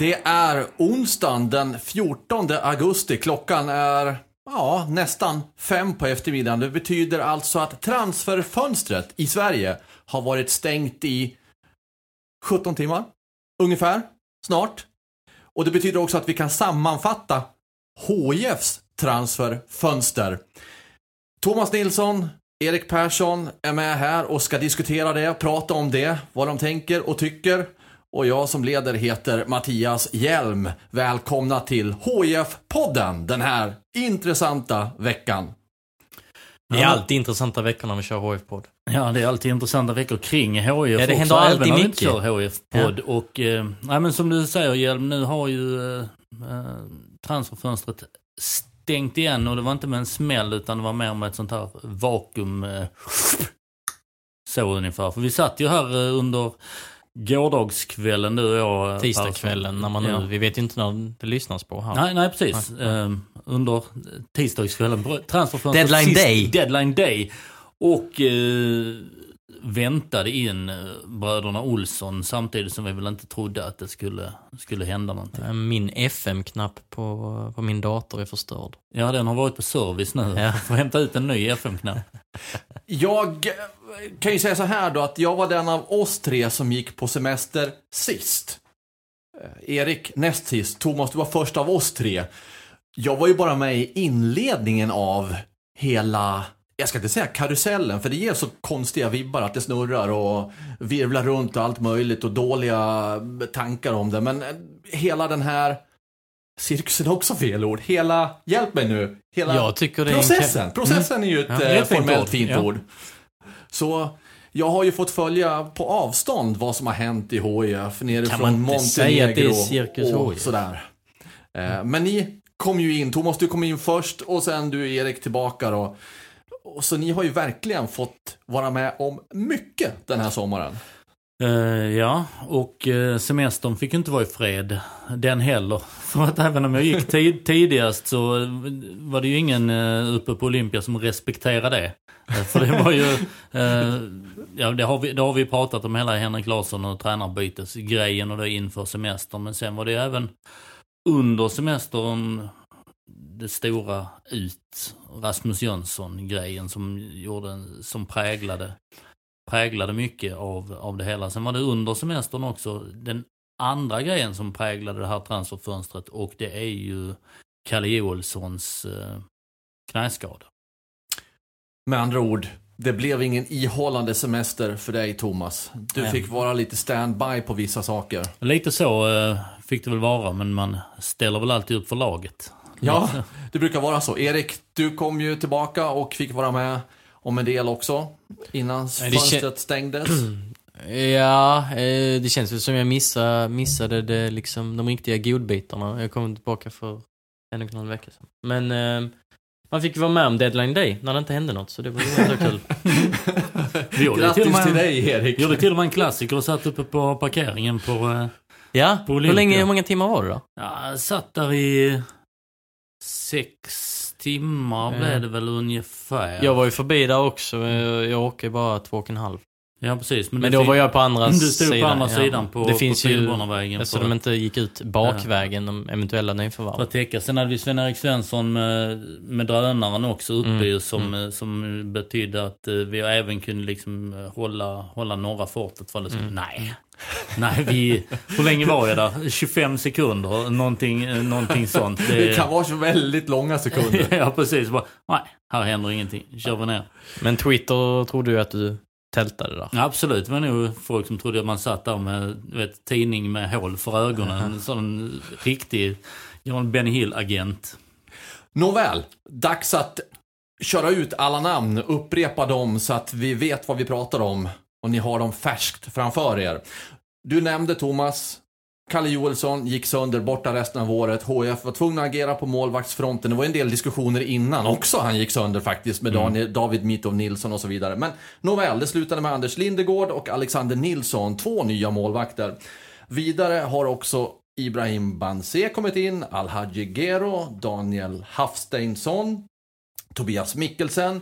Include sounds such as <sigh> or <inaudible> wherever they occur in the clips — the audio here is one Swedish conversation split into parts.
Det är onsdagen den 14 augusti. Klockan är ja, nästan fem på eftermiddagen. Det betyder alltså att transferfönstret i Sverige har varit stängt i 17 timmar. Ungefär. Snart. Och det betyder också att vi kan sammanfatta HIFs transferfönster. Thomas Nilsson, Erik Persson är med här och ska diskutera det, prata om det, vad de tänker och tycker. Och jag som leder heter Mattias Hjelm. Välkomna till HIF-podden den här intressanta veckan. Det är alltid intressanta veckor när vi kör HF-podd. Ja, det är alltid intressanta veckor kring HIF Ja, det också, händer alltid även om vi mycket. inte kör HIF-podd. Och, eh, nej, men som du säger Hjelm, nu har ju eh, eh, transferfönstret stängt igen och det var inte med en smäll utan det var mer med ett sånt här vakuum. Eh, så ungefär. För vi satt ju här eh, under gårdagskvällen du och jag. eh, Tisdagskvällen när man nu, Ja. vi vet ju inte när det lyssnas på här. Nej, nej precis. Eh, under tisdagskvällen. Transferfönstret Deadline sist- day. Deadline day. Och eh, väntade in eh, bröderna Olsson samtidigt som vi väl inte trodde att det skulle, skulle hända någonting. Eh, Min FM-knapp på, på min dator är förstörd. Ja, den har varit på service nu. Ja. Får hämta ut en ny FM-knapp. <laughs> Jag eh, kan ju säga så här då att jag var den av oss tre som gick på semester sist. Erik näst sist, Thomas du var först av oss tre. Jag var ju bara med i inledningen av hela, jag ska inte säga karusellen, för det ger så konstiga vibbar att det snurrar och virvlar runt och allt möjligt och dåliga tankar om det. Men eh, hela den här cirkusen är också fel ord. Hela, hjälp mig nu, hela är en processen. Processen är ju ett Ja, eh, ett fint formellt ord. Ja. Så jag har ju fått följa på avstånd vad som har hänt i HIF att det är Montenegro och sådär. Eh, Men ni kom ju in, Thomas du kom in först och sen du Erik tillbaka då. Och Så ni har ju verkligen fått vara med om mycket den här sommaren. Uh, ja, och uh, semestern fick ju inte vara i fred. Den heller. <laughs> För att även om jag gick tid, tidigast så var det ju ingen uh, uppe på Olympia som respekterade det. Uh, för det var ju, ja det har, vi, det har vi pratat om hela Henrik Larsson och tränarbytesgrejen och det inför semestern. Men sen var det ju även under semestern det stora ut Rasmus Jönsson-grejen som gjorde, som präglade präglade mycket av, av det hela. Sen var det under semestern också den andra grejen som präglade det här transferfönstret och det är ju Kalle Joelssons eh, knäskada. Med andra ord, det blev ingen ihållande semester för dig Thomas. Du Nej. fick vara lite standby på vissa saker. Lite så eh, fick det väl vara men man ställer väl alltid upp för laget. Ja, det brukar vara så. Erik, du kom ju tillbaka och fick vara med om en del också. Innan det fönstret stängdes. <clears throat> Ja, eh, det känns väl som jag missade, missade det liksom, de riktiga godbitarna. Jag kom tillbaka för en och en halv vecka sedan. Men eh, man fick vara med om deadline day när det inte hände något, så det var ju kul. <laughs> Till Grattis med- till dig Erik. Gjorde till och med en klassiker och satt uppe på parkeringen på... Eh, Ja, På hur länge, hur många timmar var det då? ja, satt där i sex timmar blev det väl ungefär. Jag var ju förbi där också, jag, åker bara två och en halv. Ja precis. Men du då fick- var jag på andra Du stod sidan. på andra ja. sidan på, det på finns ju, Pilbånavägen. Så för, de inte gick ut bakvägen, de eventuella för nyförvärv. att täcka. Sen hade vi Sven-Erik Svensson med, med drönaren också uppe Mm, som, eh, som betydde att eh, vi även kunde liksom eh, hålla, hålla norra fortet. För det Mm. Nej. Nej, vi... Hur länge var jag där? 25 sekunder? Någonting, eh, någonting sånt. <laughs> Det kan vara så väldigt långa sekunder. <laughs> ja, precis. Bara, nej, här händer ingenting. kör vi ner. Men Twitter trodde ju att du tältade där. Ja, absolut, det var nog folk som trodde att man satt där med vet, tidning med hål för ögonen. En sån riktig Jan Benny Hill-agent. Nåväl, dags att köra ut alla namn, upprepa dem så att vi vet vad vi pratar om och ni har dem färskt framför er. Du nämnde Thomas, Kalle Joelsson gick sönder borta resten av året. HF var tvungna att agera på målvaktsfronten. Det var en del diskussioner innan också han gick sönder faktiskt med Daniel, David Mitov Nilsson och så vidare. Men nåväl, det slutade med Anders Lindegård och Alexander Nilsson, två nya målvakter. Vidare har också Ibrahim Banse kommit in, Alhaji Gero, Daniel Hafsteinsson, Tobias Mikkelsen,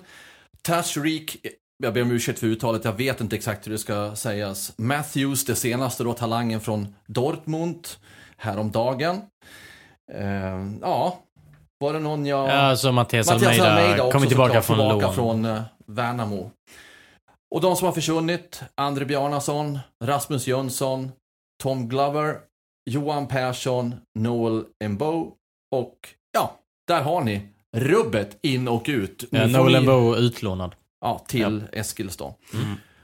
Tashreeq, jag ber om ursäkt för uttalet, jag vet inte exakt hur det ska sägas. Matthews, det senaste då, talangen från Dortmund, häromdagen. Eh, ja, var det någon jag... Ja, alltså Mattias, Mattias Almeida, Almeida också kommer tillbaka från tillbaka lån. från eh, Värnamo. Och de som har försvunnit, André Bjarnason, Rasmus Jönsson, Tom Glover, Johan Persson, Noel Embo och ja, där har ni rubbet in och ut. Ja, ni- Bow utlånad. Ja, till Eskilstad.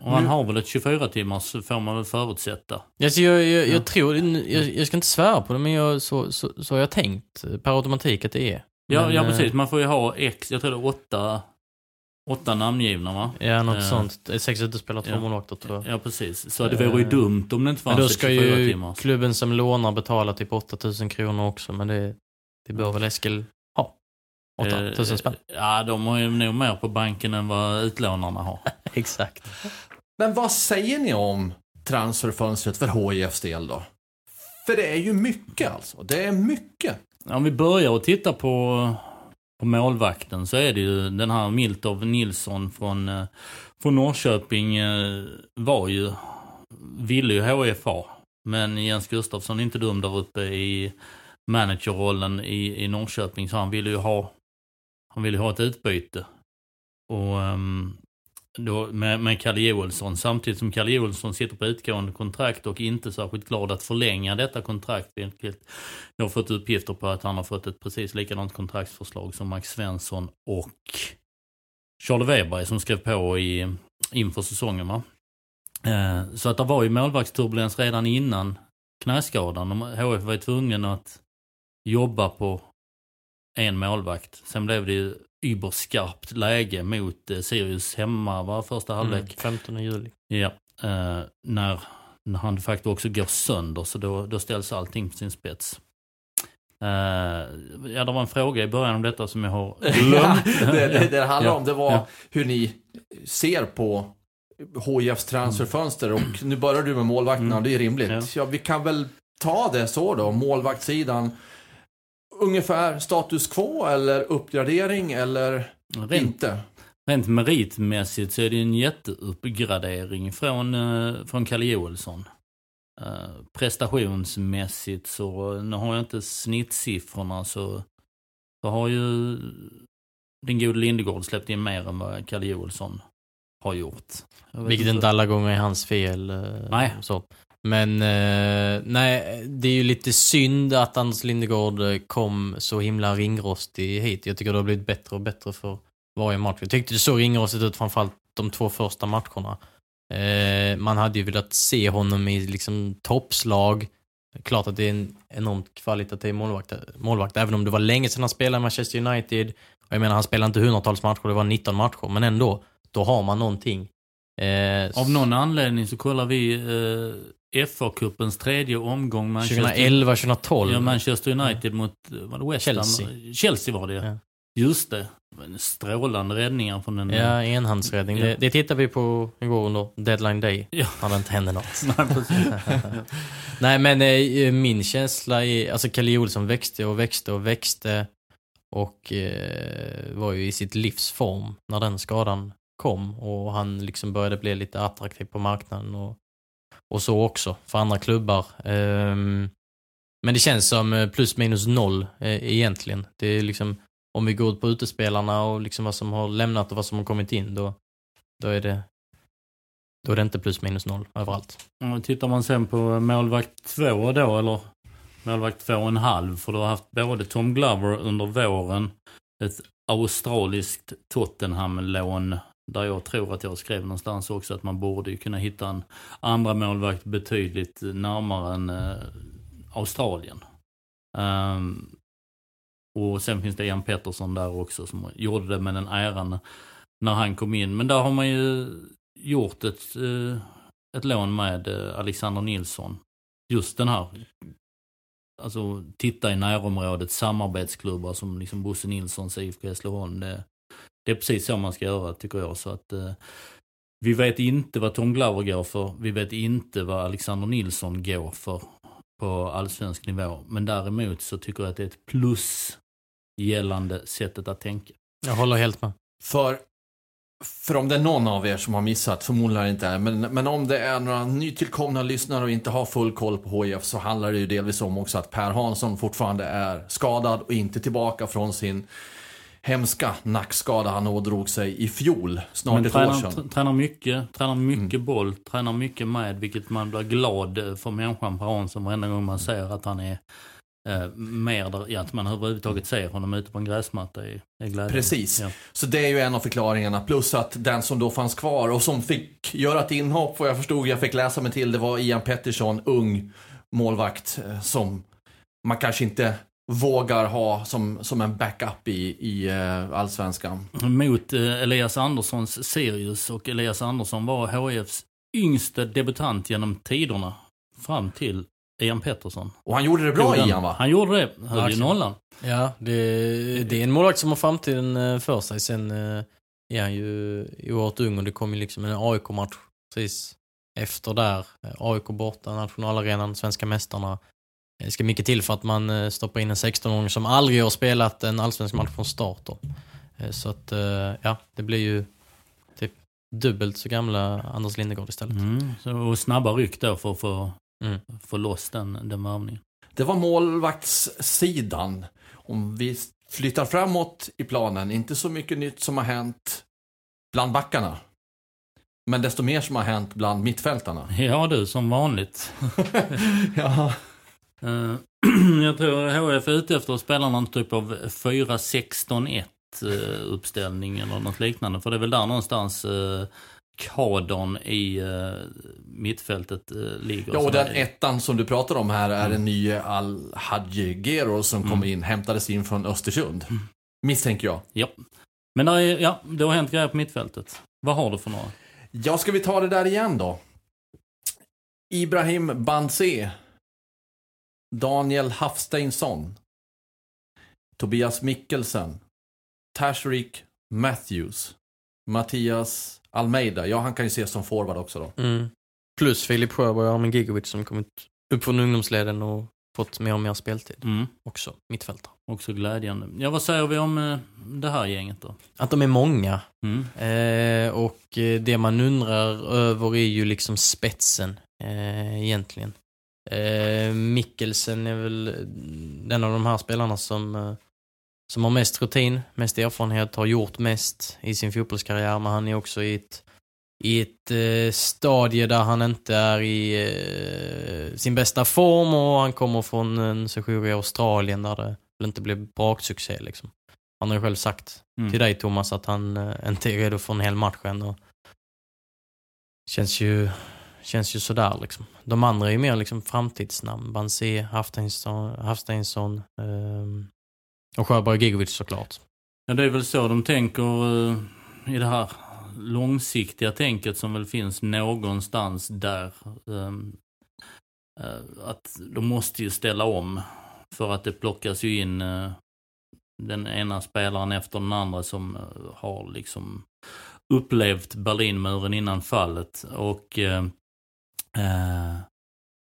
Och han har väl ett 24 timmars får man väl förutsätta. Alltså, jag, jag, jag Ja. tror, jag, jag ska inte svära på det, men jag, så, så, så har jag tänkt per automatik att det är. Ja, Men, ja eh, precis. Man får ju ha X, jag tror det är åtta, åtta namngivna va? Ja, något Eh, sånt. Sex utespelare, två ja. målvakter tror jag. Ja, precis. Så det vore ju Eh, dumt om det inte Men fanns då ett ska 24 ju timmars. klubben som lånar betala typ 8000 kronor också, men det, det bör väl Eskil. 8000 spänn. Eh, Ja, de har ju nog mer på banken än vad utlånarna har. <laughs> Exakt. Men vad säger ni om transferfönstret för HIFs del då? För det är ju mycket alltså. Det är mycket. Om vi börjar att titta på, på målvakten så är det ju den här Miltov Nilsson från, eh, från Norrköping eh, var ju, ville ju HIF ha. Men Jens Gustafsson är inte dum där uppe i managerrollen i, i Norrköping så han ville ju ha, han ville ha ett utbyte. Och um, då med, med Kalle Joelsson samtidigt som Kalle Joelsson sitter på utgående kontrakt och inte särskilt glad att förlänga detta kontrakt vilket jag har fått uppgifter på att han har fått ett precis likadant kontraktsförslag som Max Svensson och Charlie Weberg som skrev på i, inför säsongen. Va? Eh, så att det var ju målvaktsturbulens redan innan knäskadan. HF var ju tvungen att jobba på en målvakt. Sen blev det ju yberskarpt läge mot eh, Sirius hemma var första halvlek. Mm, 15 juli. Ja, eh, när, när han de facto också går sönder så då, då ställs allting på sin spets. Eh, ja, det var en fråga i början om detta som jag har <laughs> Ja, glömt. det, det, det handlar Ja, om det var ja. hur ni ser på HIFs transferfönster och nu börjar du med målvakterna Mm. det är rimligt. Ja. Ja. vi kan väl ta det så då, målvaktssidan. Ungefär status quo eller uppgradering eller Rent, inte? rent meritmässigt så är det en jätteuppgradering från, eh, från Kalle Joelsson. Eh, prestationsmässigt så, nu har jag inte snittsiffrorna så, så har ju den gode Lindegård släppt in mer än vad Kalle Joelsson har gjort. Vilket inte alla gånger är hans fel. eh, Nej. Så. Men eh, nej, det är ju lite synd att Anders Lindegård eh, kom så himla ringrostig hit. Jag tycker det har blivit bättre och bättre för varje match. Jag tyckte det såg ringrostigt ut framförallt de två första matcherna. Eh, man hade ju velat se honom i liksom toppslag. Klart att det är en enormt kvalitativ målvakt, målvakt, även om det var länge sedan han spelade i Manchester United. Och jag menar, han spelade inte hundratals matcher, det var 19 matcher, men ändå. Då har man någonting. Eh, Av någon anledning så kollar vi eh, FA-cupens tredje omgång. Manchester, 2011, 2012. ja, Manchester United mot eh, var det West Ham? Chelsea. Chelsea var det Ja. Just det. Strålande räddningar från den. Ja, enhandsräddning. Ja. Det, det tittar vi på igår under deadline day. Ja. När det inte hände något. <laughs> Nej. <laughs> Nej, men eh, min känsla är... Alltså, Kalle Olsson växte och växte och växte. Och eh, var ju i sitt livs form när den skadan kom. Och han liksom började bli lite attraktiv på marknaden. Och, och så också för andra klubbar. Ehm, men det känns som eh, plus minus noll eh, egentligen. Det är liksom, om vi går ut på utespelarna och liksom vad som har lämnat och vad som har kommit in, då, då är det då är det inte plus minus noll överallt. Tittar man sen på målvakt två då, eller målvakt två och en halv, för du har haft både Tom Glover under våren, ett australiskt Tottenham-lån där jag tror att jag skrev någonstans också att man borde ju kunna hitta en andra målvakt betydligt närmare än eh, Australien. Um, och sen finns det Ian Pettersson där också som gjorde det med den äran när han kom in. Men där har man ju gjort ett, eh, ett lån med eh, Alexander Nilsson. Just den här, alltså titta i närområdet, samarbetsklubbar som liksom Bosse Nilssons IFK Hässleholm. Det, det är precis så man ska göra tycker jag. Så att eh, vi vet inte vad Tom Glover går för. Vi vet inte vad Alexander Nilsson går för på allsvensk nivå. Men däremot så tycker jag att det är ett plus gällande sättet att tänka. Jag håller helt med. För, för om det är någon av er som har missat, förmodligen inte är, men, men om det är några nytillkomna lyssnare och inte har full koll på HIF så handlar det ju delvis om också att Per Hansson fortfarande är skadad och inte tillbaka från sin hemska nackskada han ådrog sig i fjol, snart Men ett tränar, år sedan. tränar mycket, tränar mycket boll, tränar mycket med, vilket man blir glad för människan Per Hansson varenda gång man ser att han är eh, mer där, ja, att man överhuvudtaget ser honom ute på en gräsmatta är, är glädjande. Precis. Ja. Så det är ju en av förklaringarna. Plus att den som då fanns kvar och som fick göra ett inhopp, vad jag förstod, jag fick läsa mig till, det var Ian Pettersson, ung målvakt, eh, som man kanske inte vågar ha som, som en backup i, i eh, allsvenskan. Mot eh, Elias Anderssons Sirius och Elias Andersson var HIFs yngste debutant genom tiderna fram till Ian Pettersson. Och han gjorde det bra, Ian va? Han gjorde det, höll ju nollan. Ja, det, det är en målvakt som har framtiden eh, för sig. Sen är han ju oerhört ung och det kom ju liksom en AIK-match precis efter där. AIK borta, nationalarenan, svenska mästarna. Det ska mycket till för att man eh, stoppar in en 16-åring som aldrig har spelat en allsvensk match från start då. Eh, Så att, eh, ja, det blir ju typ dubbelt så gamla Anders Lindegård istället. Mm. Så, och snabba ryck då för att få, Mm. få loss den, den värvningen. Det var målvaktssidan. Om vi flyttar framåt i planen, inte så mycket nytt som har hänt bland backarna. Men desto mer som har hänt bland mittfältarna. Ja du, som vanligt. <laughs> ja. Eh, <clears throat> jag tror HF är ute efter att spela någon typ av 4-16-1 eh, uppställning eller något liknande. För det är väl där någonstans eh, kadern i mittfältet ligger. ja, och den ettan som du pratar om här är den nya Al-Hadji Gero som Mm. in, hämtades in från Östersund. Misstänker jag. Ja. Men där är, ja, det har hänt grejer på mittfältet. Vad har du för några? Ja, ska vi ta det där igen då? Ibrahim Banse. Daniel Hafsteinsson. Tobias Mikkelsen. Tashrik Matthews. Mattias Almeida. Ja, han kan ju ses som forward också då. Mm. Plus Filip Sjöberg och Armin Gigovic som kommit upp från ungdomsleden och fått mer och mer speltid. Mm. Också mittfältare. Också glädjande. Ja, vad säger vi om eh, det här gänget då? Att de är många. Mm. Eh, och eh, det man undrar över är ju liksom spetsen eh, egentligen. Eh, Mikkelsen är väl den av de här spelarna som, eh, som har mest rutin, mest erfarenhet, har gjort mest i sin fotbollskarriär, men han är också i ett, i ett eh, stadie där han inte är i eh, sin bästa form och han kommer från en sejour i Australien där det väl inte blev braksuccé liksom. Han har ju själv sagt Mm. till dig Thomas att han eh, inte är redo för en hel match än. Och känns ju, känns ju sådär liksom. De andra är ju mer liksom framtidsnamn. Bansi, Hafsteinsson, Hafsteinsson ehm, och Sjöberg och Gigovic såklart. Ja, det är väl så de tänker eh, i det här långsiktiga tänket som väl finns någonstans där. Ehm, eh, att de måste ju ställa om för att det plockas ju in eh, den ena spelaren efter den andra som eh, har liksom upplevt Berlinmuren innan fallet. Och eh, eh,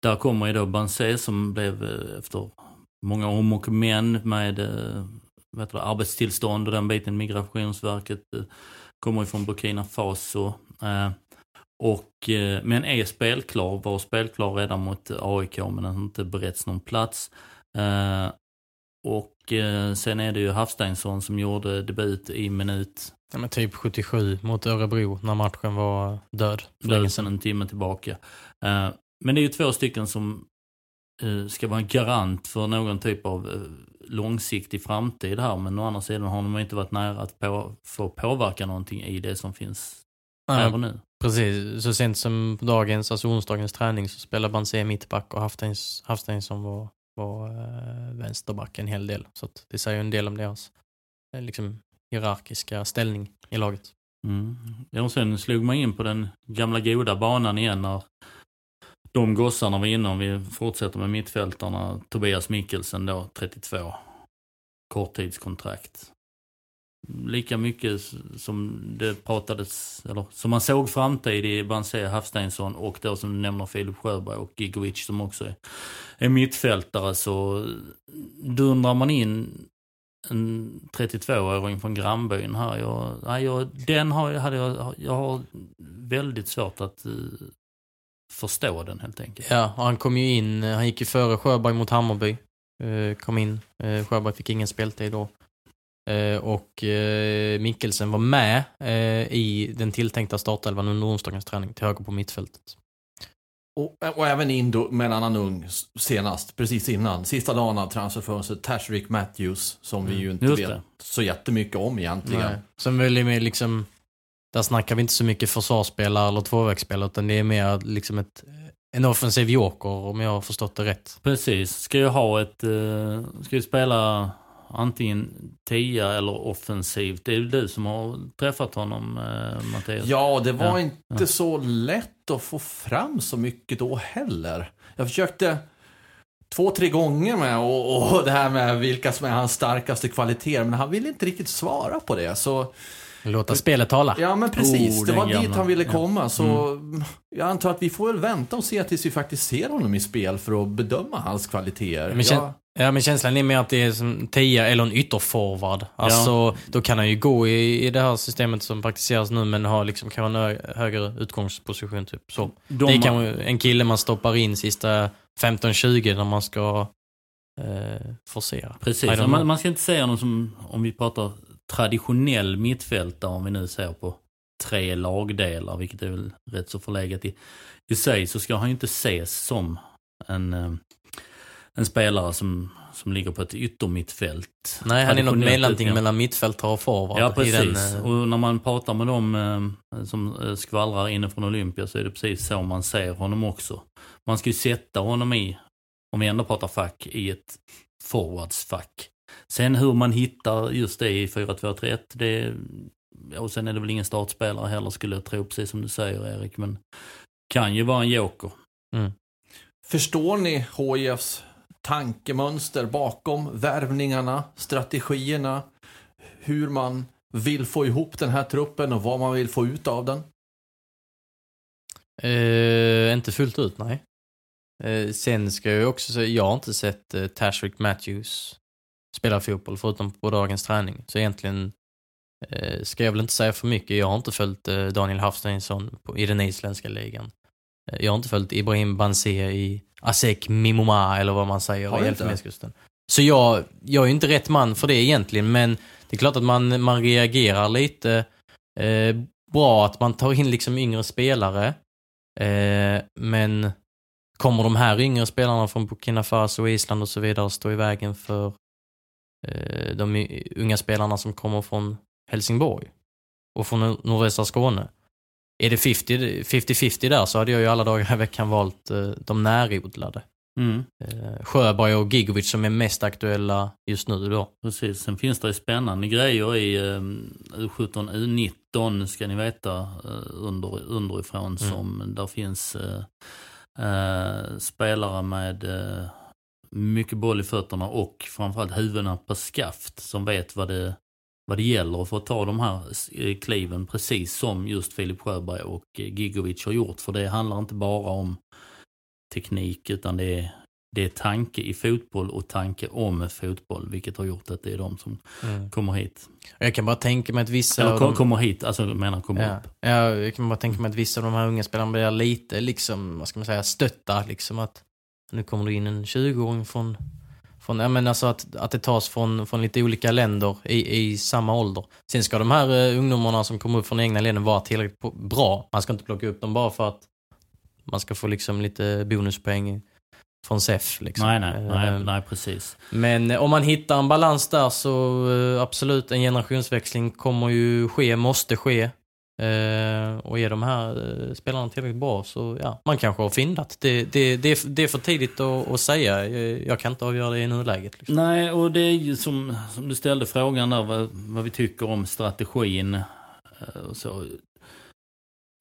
där kommer ju då Banse som blev eh, efter många om och men med eh, heter det, arbetstillstånd och den biten. Migrationsverket eh, kommer ifrån Burkina Faso. Eh, och, eh, men är spelklar, var spelklar redan mot AIK men har inte beretts någon plats. Eh, och sen är det ju Hafsteinsson som gjorde debut i minut, Ja, men typ 77 mot Örebro när matchen var död. sedan. sedan en timme tillbaka. Eh, men det är ju två stycken som eh, ska vara en garant för någon typ av eh, långsiktig framtid här. Men å andra sidan har de inte varit nära att på, få påverka någonting i det som finns här och nu. Precis, så sent som på dagens, alltså onsdagens träning så spelade Banse mittback och Hafsteins, Hafsteinsson var, var vänsterback en hel del. Så det säger en del om deras liksom, hierarkiska ställning i laget. Mm. Ja, och sen slog man in på den gamla goda banan igen när de gossarna var inne, om vi fortsätter med mittfältarna, Tobias Mikkelsen då, 32. Korttidskontrakt. Lika mycket som det pratades, eller som man såg framtid i Banse Hafsteinsson och då som du nämner Filip Sjöberg och Gigovic som också är, är mittfältare så dundrar man in en 32-åring från grannbyn här. Jag, nej, jag, den har, hade jag, jag har väldigt svårt att eh, förstå den helt enkelt. Ja, och han kom ju in, han gick ju före Sjöberg mot Hammarby. Uh, kom in, uh, Sjöberg fick ingen speltid då. och Mikkelsen var med i den tilltänkta startelvan under onsdagens träning till höger på mittfältet. Och, och även in då med en annan ung senast, precis innan. Sista dagen av transferfönstret, Tashrik Matthews, som vi ju inte Just vet det. så jättemycket om egentligen. Nej. Som väl är mer liksom, där snackar vi inte så mycket försvarsspelare eller tvåvägsspelare, utan det är mer liksom ett, en offensiv joker om jag har förstått det rätt. Precis, ska ju ha ett, uh, ska ju spela antingen tia eller offensivt. Det är ju du som har träffat honom, uh, Mattias. Ja, det var Ja, inte ja. så lätt att få fram så mycket då heller. Jag försökte två, tre gånger med och, och det här med vilka som är hans starkaste kvaliteter, men han ville inte riktigt svara på det. Så Låta spelet tala. Ja men precis, Oh, det var dit gamla. han ville Ja. komma. Så jag antar att vi får väl vänta och se tills vi faktiskt ser honom i spel för att bedöma hans kvaliteter. Men kän- ja, Ja, men känslan är mer att det är som tia eller en ytterforward. Alltså, då kan han ju gå i, i det här systemet som praktiseras nu, men ha liksom kanske en hö- högre utgångsposition. Typ. Så. De, det kan vara en kille man stoppar in sista 15-20 när man ska eh, forcera. Precis, man, man ska inte säga någon som, om vi pratar traditionell mittfältare, om vi nu ser på tre lagdelar, vilket är väl rätt så förlegat i, i sig, så ska han ju inte ses som en, eh, en spelare som, som ligger på ett yttermittfält. Nej, han är något mellanting mellan mittfältare och forward. Ja, precis. den, eh, Och när man pratar med dem eh, som skvallrar inne från Olympia så är det precis så man ser honom också. Man ska ju sätta honom i, om vi ändå pratar fack, i ett forwardsfack. Sen hur man hittar just det i 4-2-3-1, det och sen är det väl ingen startspelare heller skulle jag tro, precis som du säger Erik, men kan ju vara en joker. Förstår ni HIFs tankemönster bakom värvningarna, strategierna, hur man vill få ihop den här truppen och vad man vill få ut av den? Eh, inte fullt ut, nej. Eh, sen ska jag också säga, jag har inte sett eh, Tashrik Matthews spela fotboll förutom på dagens träning. Så egentligen eh, ska jag väl inte säga för mycket. Jag har inte följt eh, Daniel Hafsteinsson i den isländska ligan. Eh, jag har inte följt Ibrahim Banse i Asek Mimoma eller vad man säger i? Elfenbenskusten. Så jag, jag är ju inte rätt man för det egentligen, men det är klart att man, man reagerar lite. Eh, bra att man tar in liksom yngre spelare. Eh, men kommer de här yngre spelarna från Burkina Faso och Island och så vidare stå i vägen för de y- unga spelarna som kommer från Helsingborg och från nor- nordvästra Skåne? Är det 50 50-50 där så hade jag ju alla dagar i veckan valt eh, de närodlade. Mm. Eh, Sjöberg och Gigovic som är mest aktuella just nu då. Precis, sen finns det ju spännande grejer i eh, U17, U19 ska ni veta eh, under, underifrån Mm. som där finns eh, eh, spelare med eh, mycket boll i fötterna och framförallt huvudena på skaft som vet vad det, vad det gäller för att ta de här eh, kliven precis som just Filip Sjöberg och eh, Gigovic har gjort. För det handlar inte bara om teknik utan det är det är tanke i fotboll och tanke om fotboll, vilket har gjort att det är de som kommer hit. Jag kan bara tänka mig att vissa Eller kom, de- kommer hit, alltså jag menar kommer Ja, upp. ja, jag kan bara tänka mig att vissa av de här unga spelarna blir lite liksom, vad ska man säga, stötta liksom att nu kommer det in en 20-åring från, från ja men alltså att, att det tas från, från lite olika länder i, i samma ålder. Sen ska de här eh, ungdomarna som kommer upp från egna länder vara tillräckligt bra. Man ska inte plocka upp dem bara för att man ska få liksom lite bonuspoäng från SEF. Liksom. Nej, nej, nej, Eh, nej, precis. Men eh, om man hittar en balans där så eh, absolut, en generationsväxling kommer ju ske, måste ske. Eh, och är de här eh, spelarna tillräckligt bra så ja, man kanske har fyndat. Det, det, det, är- det är för tidigt att, att säga. Jag, Jag kan inte avgöra det i nuläget. Liksom. Nej, och det är ju som, som du ställde frågan där, vad, vad vi tycker om strategin. eh, Och så.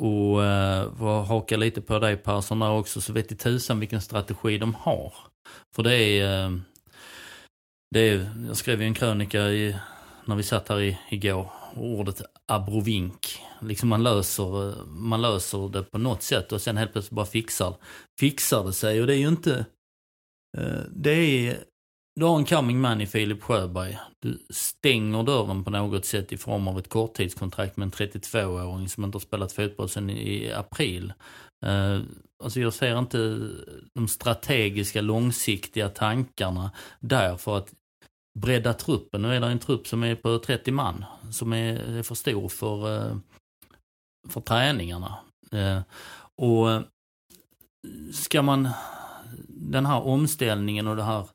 Och eh, vad haka lite på dig Persson där också, så vet i tusan vilken strategi de har. För det är, eh, det är jag skrev ju en krönika i, när vi satt här i, igår, ordet abrovink. Liksom man löser, man löser det på något sätt och sen helt plötsligt bara fixar, fixar det sig. Och det är ju inte, eh, det är du har en coming man i Filip Sjöberg. Du stänger dörren på något sätt i form av ett korttidskontrakt med en 32-åring som inte har spelat fotboll sedan i april. Eh, alltså jag ser inte de strategiska, långsiktiga tankarna där för att bredda truppen. Nu är det en trupp som är på 30 man, som är, för stor för, eh, för träningarna. Eh, och eh, ska man, den här omställningen och det här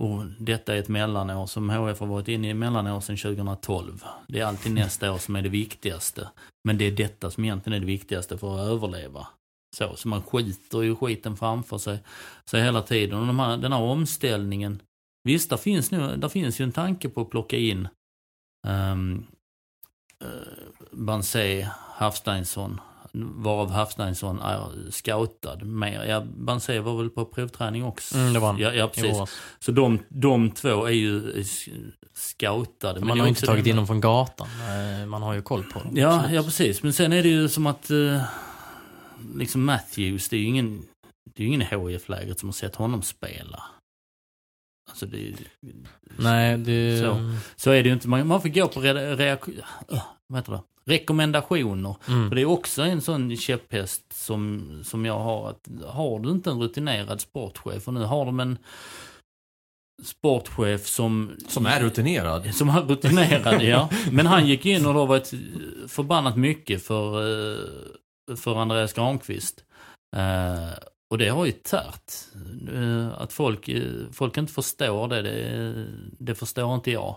och detta är ett mellanår som HF har varit inne i mellanår sedan 2012. Det är alltid nästa år som är det viktigaste. Men det är detta som egentligen är det viktigaste för att överleva. Så, så man skiter ju skiten framför sig, sig hela tiden. Och de här, den här omställningen, visst, där finns, nu, där finns ju en tanke på att plocka in um, uh, Bansé, Hafsteinsson, varav Hafsteinsson är scoutad mer. Ja, Bansé var väl på provträning också? Mm, det var han. Ja, ja precis. Så de, de två är ju scoutade. Man har ju inte tagit in dem från gatan. Eh, Man har ju koll på dem. Ja, Absolut. ja, precis. Men sen är det ju som att eh, liksom Matthews, det är ju ingen, det är ingen HIF-lägret som har sett honom spela. Alltså det, Nej, det... Så. så är det ju inte. Man, man får gå på re, reak, det? rekommendationer. Mm. För det är också en sån käpphäst som, som jag har. att Har du inte en rutinerad sportchef och nu har de en sportchef som... Som är rutinerad. Som är rutinerad, ja. <laughs> Men han gick in och det har varit förbannat mycket för, eh, för Andreas Granqvist. Och det har ju tärt. Eh, att folk, eh, folk inte förstår det, det, det förstår inte jag.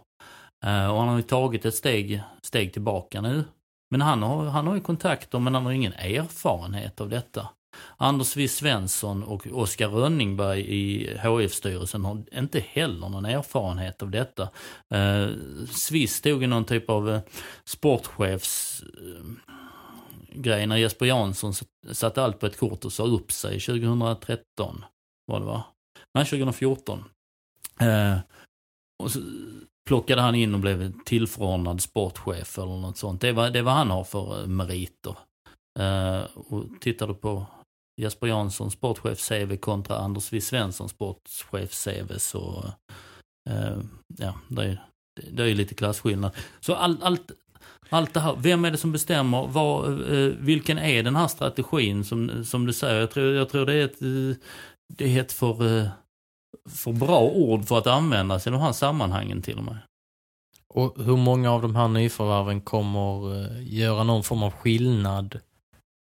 Eh, och han har ju tagit ett steg, steg tillbaka nu. Men han har, han har ju kontakter men han har ingen erfarenhet av detta. Anders W Svensson och Oskar Rönningberg i HF-styrelsen har inte heller någon erfarenhet av detta. Eh, Swiss tog ju någon typ av sportchefs eh, grej när Jesper Jansson satte allt på ett kort och sa upp sig 2013. Var det va? Nej, 2014. Eh, och så plockade han in och blev tillförordnad sportchef eller något sånt. Det är vad, det vad han har för eh, meriter. Eh, och tittar du på Jesper Jansson sportchef-CV kontra Anders W Svensson sportchef-CV så eh, ja, det är, det är ju lite klasskillnad. Så all, allt, allt det här, vem är det som bestämmer? Var, eh, vilken är den här strategin som, som du säger? Jag tror, jag tror det är ett, eh, det är ett för, eh, för bra ord för att användas i de här sammanhangen till och med. Och hur många av de här nyförvärven kommer eh, göra någon form av skillnad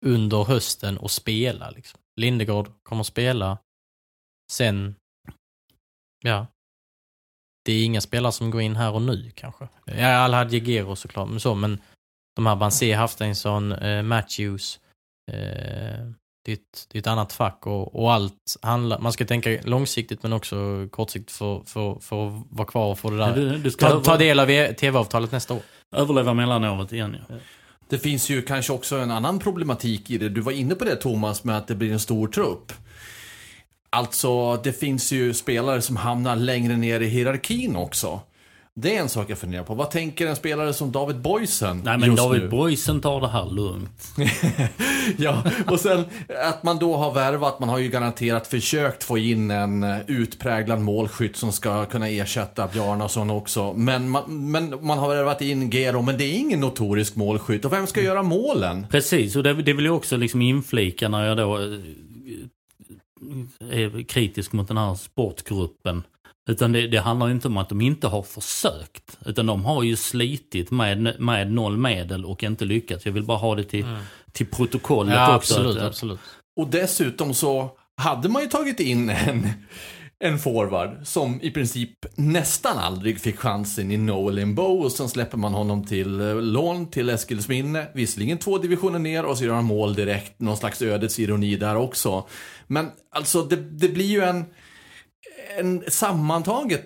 under hösten och spela? Liksom? Lindegård kommer spela. Sen, ja. Det är inga spelare som går in här och nu kanske. Ja, Alhad Jegero såklart, men så, men de här Banse, Hafsteinsson, eh, Matthews. Eh, det, är ett, det är ett annat fack och, och allt handlar, man ska tänka långsiktigt men också kortsiktigt för, för, för att vara kvar och få det där. Du, du ska Ta, ta del av tv-avtalet nästa år. överleva mellanåret igen ja. Det finns ju kanske också en annan problematik i det. Du var inne på det Thomas med att det blir en stor trupp. Alltså, det finns ju spelare som hamnar längre ner i hierarkin också. Det är en sak jag funderar på. Vad tänker en spelare som David Boysen Nej men just David nu? Boysen tar det här lugnt. <laughs> Ja, och sen att man då har värvat, man har ju garanterat försökt få in en utpräglad målskytt som ska kunna ersätta Bjarnason också. Men man, men man har värvat in Gero, men det är ingen notorisk målskytt. Och vem ska göra målen? Precis, och det, det vill jag också liksom inflika när jag då är kritisk mot den här sportgruppen. Utan det, det handlar ju inte om att de inte har försökt. Utan de har ju slitit med, med noll medel och inte lyckats. Jag vill bara ha det till, till protokollet Ja, också. absolut, att, absolut. Och dessutom så hade man ju tagit in en, en forward som i princip nästan aldrig fick chansen i Noel Imbo och sen släpper man honom till eh, lån till Eskilsminne. Visserligen två divisioner ner och så gör han mål direkt. Någon slags ödets ironi där också. Men alltså det, det blir ju en, en sammantaget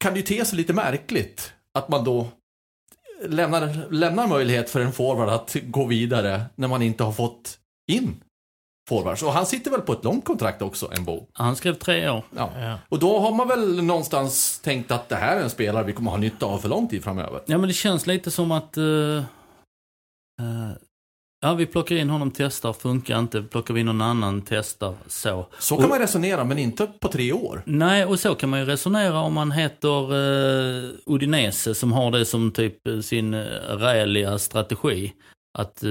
kan det ju te sig lite märkligt att man då lämnar, lämnar möjlighet för en forward att gå vidare när man inte har fått in forwards. Och han sitter väl på ett långt kontrakt också, en Bo. Han skrev tre år. Ja. Ja. Och då har man väl någonstans tänkt att det här är en spelare vi kommer ha nytta av för lång tid framöver. Ja, men det känns lite som att... eh, eh, ja, vi plockar in honom, testar, funkar inte. Plockar vi in någon annan, testar, så. Så kan Och- man resonera, men inte på tre år. Nej, och så kan man ju resonera om man heter uh, Udinese som har det som typ sin uh, räliga strategi. Att eh,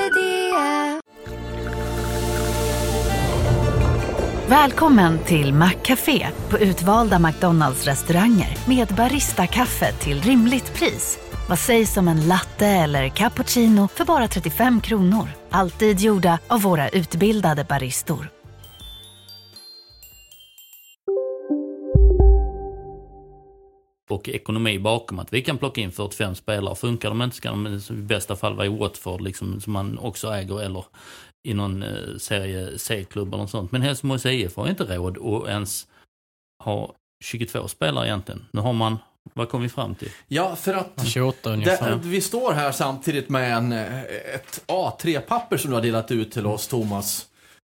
Välkommen till Maccafé på utvalda McDonalds restauranger med Baristakaffe till rimligt pris. Vad sägs om en latte eller cappuccino för bara 35 kronor? Alltid gjorda av våra utbildade baristor. och ekonomi bakom att vi kan plocka in 45 spelare. Funkar de inte ska de i bästa fall vara i Watford liksom, som man också äger eller i någon eh, serie C-klubb eller något sånt. Men Helsingborgs IF har inte råd att ens ha 22 spelare egentligen. Nu har man, vad kom vi fram till? Ja, för att 28 det, vi står här samtidigt med en, eh, ett A3-papper som du har delat ut till oss, Thomas.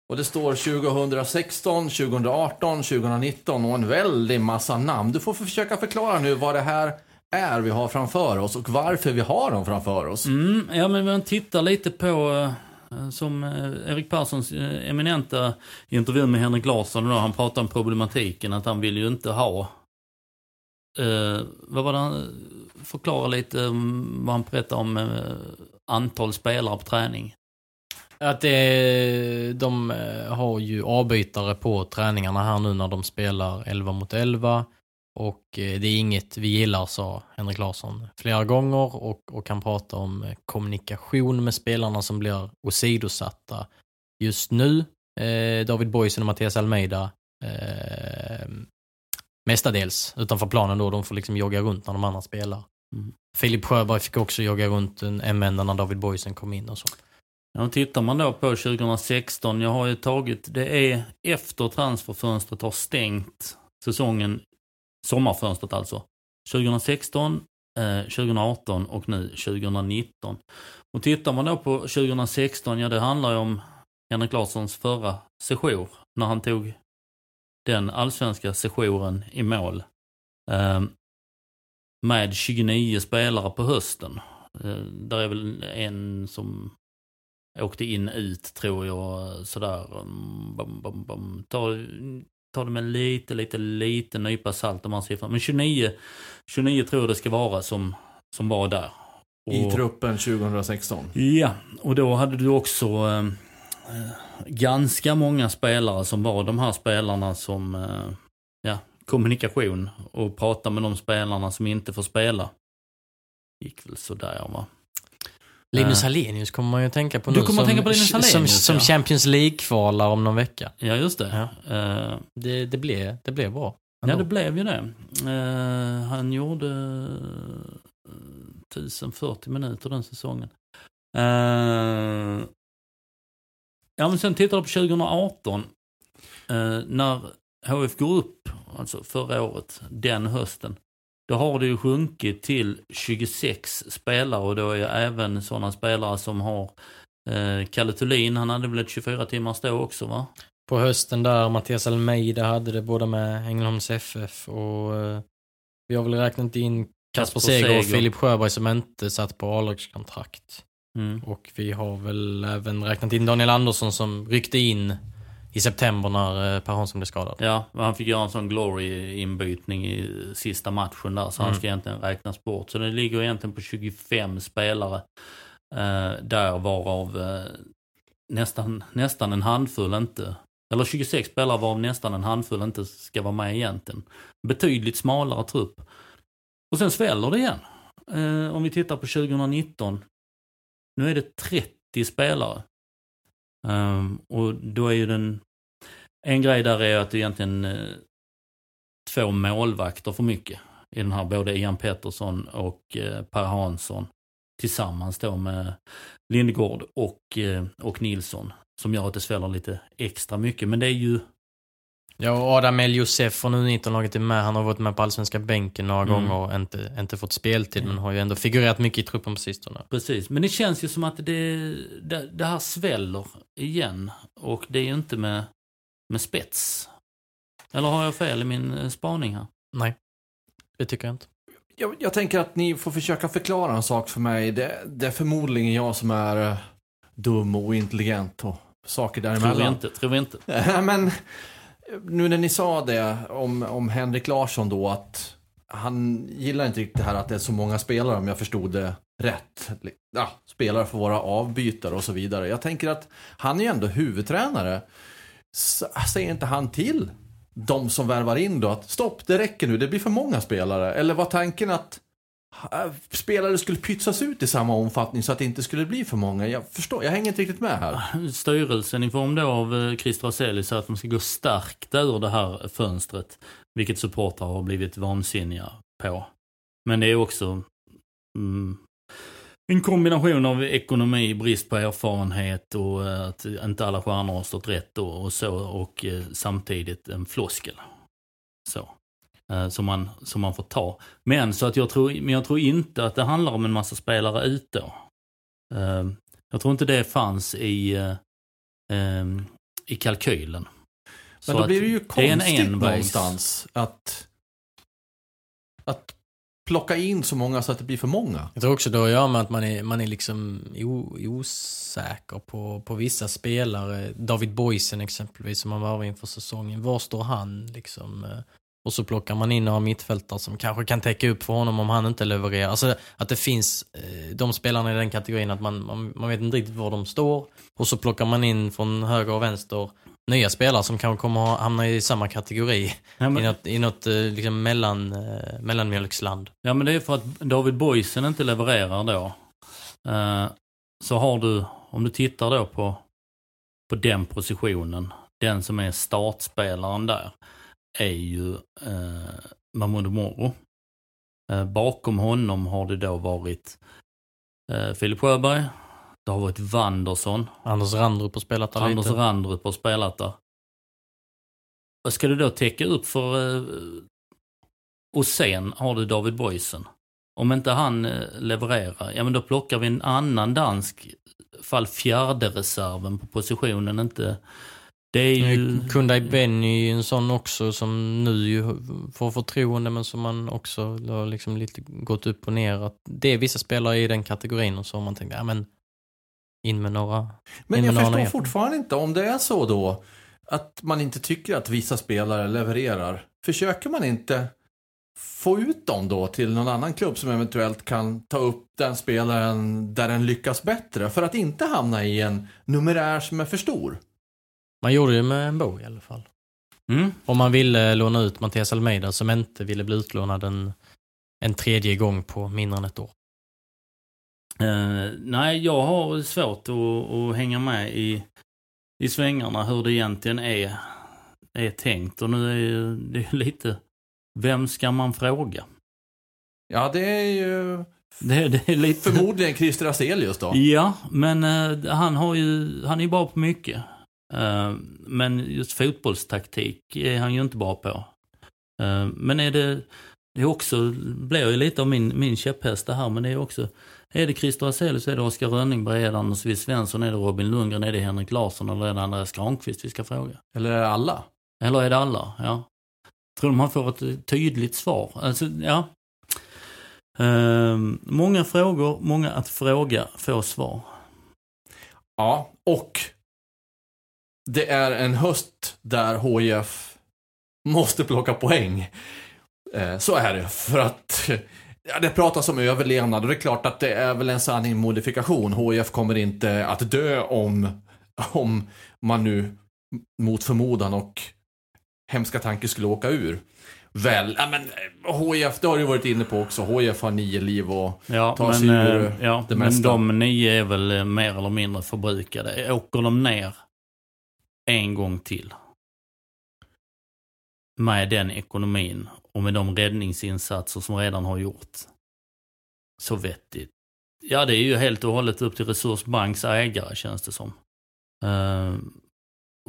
Och det står 2016, 2018, 2019 och en väldig massa namn. Du får försöka förklara nu vad det här är vi har framför oss och varför vi har dem framför oss. Mm, ja, men man tittar lite på, eh, som eh, Erik Perssons eh, eminenta intervju med Henrik Larsson, då, han pratade om problematiken att han vill ju inte ha eh, vad var det han eh, förklara lite vad han berättade om eh, antal spelare på träning. Att det, de har ju avbytare på träningarna här nu när de spelar 11 mot 11. Och eh, det är inget vi gillar, sa Henrik Larsson flera gånger. Och, och han pratar om eh, kommunikation med spelarna som blir åsidosatta just nu. Eh, David Boysen och Mattias Almeida eh, mestadels utanför planen då. De får liksom jogga runt när de andra spelar. Mm. Filip Sjöberg fick också jogga runt en, vända när David Boysen kom in och så. Ja, tittar man då på 2016, jag har ju tagit, det är efter transferfönstret har stängt säsongen, sommarfönstret alltså. 2016, eh, 2018 och nu 2019. Och tittar man då på 2016, ja det handlar ju om Henrik Larssons förra sejour, när han tog den allsvenska sejouren i mål. Eh, med 29 spelare på hösten. Eh, där är väl en som åkte in ut tror jag sådär. mm, Bum, bum. Ta, ta det med lite, lite, lite nypa salt om man siffrorna. Men 29, 29 tror jag det ska vara som, som var där. I Och- truppen 2016. Ja, och då hade du också eh, ganska många spelare som var de här spelarna som, eh, ja, kommunikation och prata med de spelarna som inte får spela. Gick väl sådär va. Linus Eh. Hallenius kommer man ju att tänka på Du nu. kommer som, tänka på Linus som, Hallenius, som ja. Champions League-kvalar om någon vecka. Ja, just det. Ja. Eh, Det, det, blev, det blev bra. Ja, ändå. det blev ju det. Eh, han gjorde eh, 1040 minuter den säsongen. Eh, ja, men sen tittar du på 2018. Eh, när HF går upp, alltså förra året, den hösten. Då har det ju sjunkit till 26 spelare och då är även sådana spelare som har eh, Kalle Thulin, han hade väl ett 24 timmars då också va? På hösten där, Mattias Almeida hade det både med Ängelholms FF och eh, vi har väl räknat in Kasper Seger och. Filip Sjöberg som inte satt på A-lagskontrakt. Mm. Och vi har väl även räknat in Daniel Andersson som ryckte in i september när eh, Per Hansson blev skadad. Ja, han fick göra en sån glory-inbytning i sista matchen där, så han Mm. ska egentligen räknas bort. Så det ligger egentligen på 25 spelare eh, där, varav eh, nästan, nästan en handfull inte, eller 26 spelare varav nästan en handfull inte ska vara med egentligen. Betydligt smalare trupp. Och sen sväller det igen. Eh, om vi tittar på 2019, nu är det 30 spelare. Um, och då är ju den en grej där är att det egentligen uh, två målvakter för mycket i den här, både Ian Pettersson och uh, Per Hansson tillsammans då med Lindgård och, eh, och Nilsson som gör att det sväller lite extra mycket. Men det är ju, Ja, och Adam El Josef från U19-laget är med. Han har varit med på allsvenska bänken några Mm. gånger och inte, inte fått speltid, men har ju ändå figurerat mycket i truppen på sistone. precis, men det känns ju som att det, det, det här sväller igen och det är ju inte med, med spets. Eller har jag fel i min eh, spaning här? Nej, det tycker jag inte. Jag, jag tänker att ni får försöka förklara en sak för mig. Det, det är förmodligen jag som är eh, dum och ointelligent och saker Tror vi däremellan. inte, tror vi inte. <laughs> Men nu när ni sa det om, om Henrik Larsson då att han gillar inte riktigt det här att det är så många spelare om jag förstod det rätt. Ja, spelare får vara avbytare och så vidare. Jag tänker att han är ju ändå huvudtränare. Säger inte han till de som värvar in då att stopp, det räcker nu, det blir för många spelare? Eller var tanken att Äh, spelare skulle pytsas ut i samma omfattning så att det inte skulle bli för många? Jag förstår, jag hänger inte riktigt med här. styrelsen i form då av eh, Christer Aselli sa att de ska gå stärkta ur det här fönstret. Vilket supportrar har blivit vansinniga på. Men det är också mm, en kombination av ekonomi, brist på erfarenhet och eh, att inte alla stjärnor har stått rätt och, och så. Och eh, samtidigt en floskel. Så. Eh, som, man, som man får ta. Men, så att jag tror, men jag tror inte att det handlar om en massa spelare ut då. Eh, jag tror inte det fanns i, eh, ehm, i kalkylen. Men Så då blir det ju det är en konstigt envägs- någonstans att, att plocka in så många så att det blir för många. Jag tror också det har att göra med att man är, man är liksom o, osäker på, på vissa spelare. David Boysen exempelvis, som man varvar inför säsongen. Var står han liksom? Och så plockar man in några mittfältare som kanske kan täcka upp för honom om han inte levererar. Alltså att det finns eh, de spelarna i den kategorin att man, man, man vet inte riktigt var de står. Och så plockar man in från höger och vänster nya spelare som kanske kommer att hamna i samma kategori. Ja, <laughs> I men, något, i något eh, liksom mellan, eh, mellanmjölksland. ja, men det är för att David Boysen inte levererar då. Så har du, om du tittar då på, på den positionen, den som är startspelaren där, är ju eh, Mahmoud Moro. Eh, bakom honom har det då varit eh, Filip Sjöberg, det har varit Wanderson, Anders Randrup har spelat där Anders lite. Randrup har spelat där. Vad ska du då täcka upp för... eh, Och sen har du David Boysen. Om inte han eh, levererar, ja men då plockar vi en annan dansk, fall fjärde reserven på positionen inte... Det är ju... Kundai Benny är ju en sån också som nu ju får förtroende men som man också har liksom lite gått upp och ner. Att det är vissa spelare i den kategorin och så har man tänkt, ja men in med några. Men jag med några förstår ner. fortfarande inte om det är så då att man inte tycker att vissa spelare levererar. Försöker man inte få ut dem då till någon annan klubb som eventuellt kan ta upp den spelaren där den lyckas bättre för att inte hamna i en numerär som är för stor? Man gjorde det med en bo i alla fall. Mm. Om man ville låna ut Mattias Almeida som inte ville bli utlånad en, en tredje gång på mindre än ett år. Eh, nej, jag har svårt att, att hänga med i, i svängarna hur det egentligen är, är tänkt. Och nu är ju- det är ju lite, vem ska man fråga? Ja, det är ju Det, det är lite... förmodligen Christer Aselius då. Ja, men eh, han har ju, han är ju bra på mycket. Eh, men just fotbollstaktik är han ju inte bra på. Eh, men är det, det är också, blir ju lite av min, min käpphäst det här, men det är också, är det Christer Aselius, är det Oskar Rönningsberg, är det Anders W. Svensson, är det Robin Lundgren, är det Henrik Larsson eller är det Andreas Granqvist vi ska fråga? Eller är det alla? Eller är det alla? Ja. Tror man får ett tydligt svar. Alltså, ja. Ehm, många frågor, många att fråga, få svar. Ja, och det är en höst där HIF måste plocka poäng. Eh, så är det, för att ja, det pratas om överlevnad och det är klart att det är väl en sanning modifikation. HIF kommer inte att dö om, om man nu mot förmodan och hemska tanke skulle åka ur. Väl, ja men HIF, det har du varit inne på också. HIF har nio liv och Ja, tar men, sig ur eh, ja, det men mesta. de nio är väl eh, mer eller mindre förbrukade. Åker de ner en gång till med den ekonomin och med de räddningsinsatser som redan har gjort så vettigt. Ja, det är ju helt och hållet upp till Resursbanks ägare känns det som. Eh,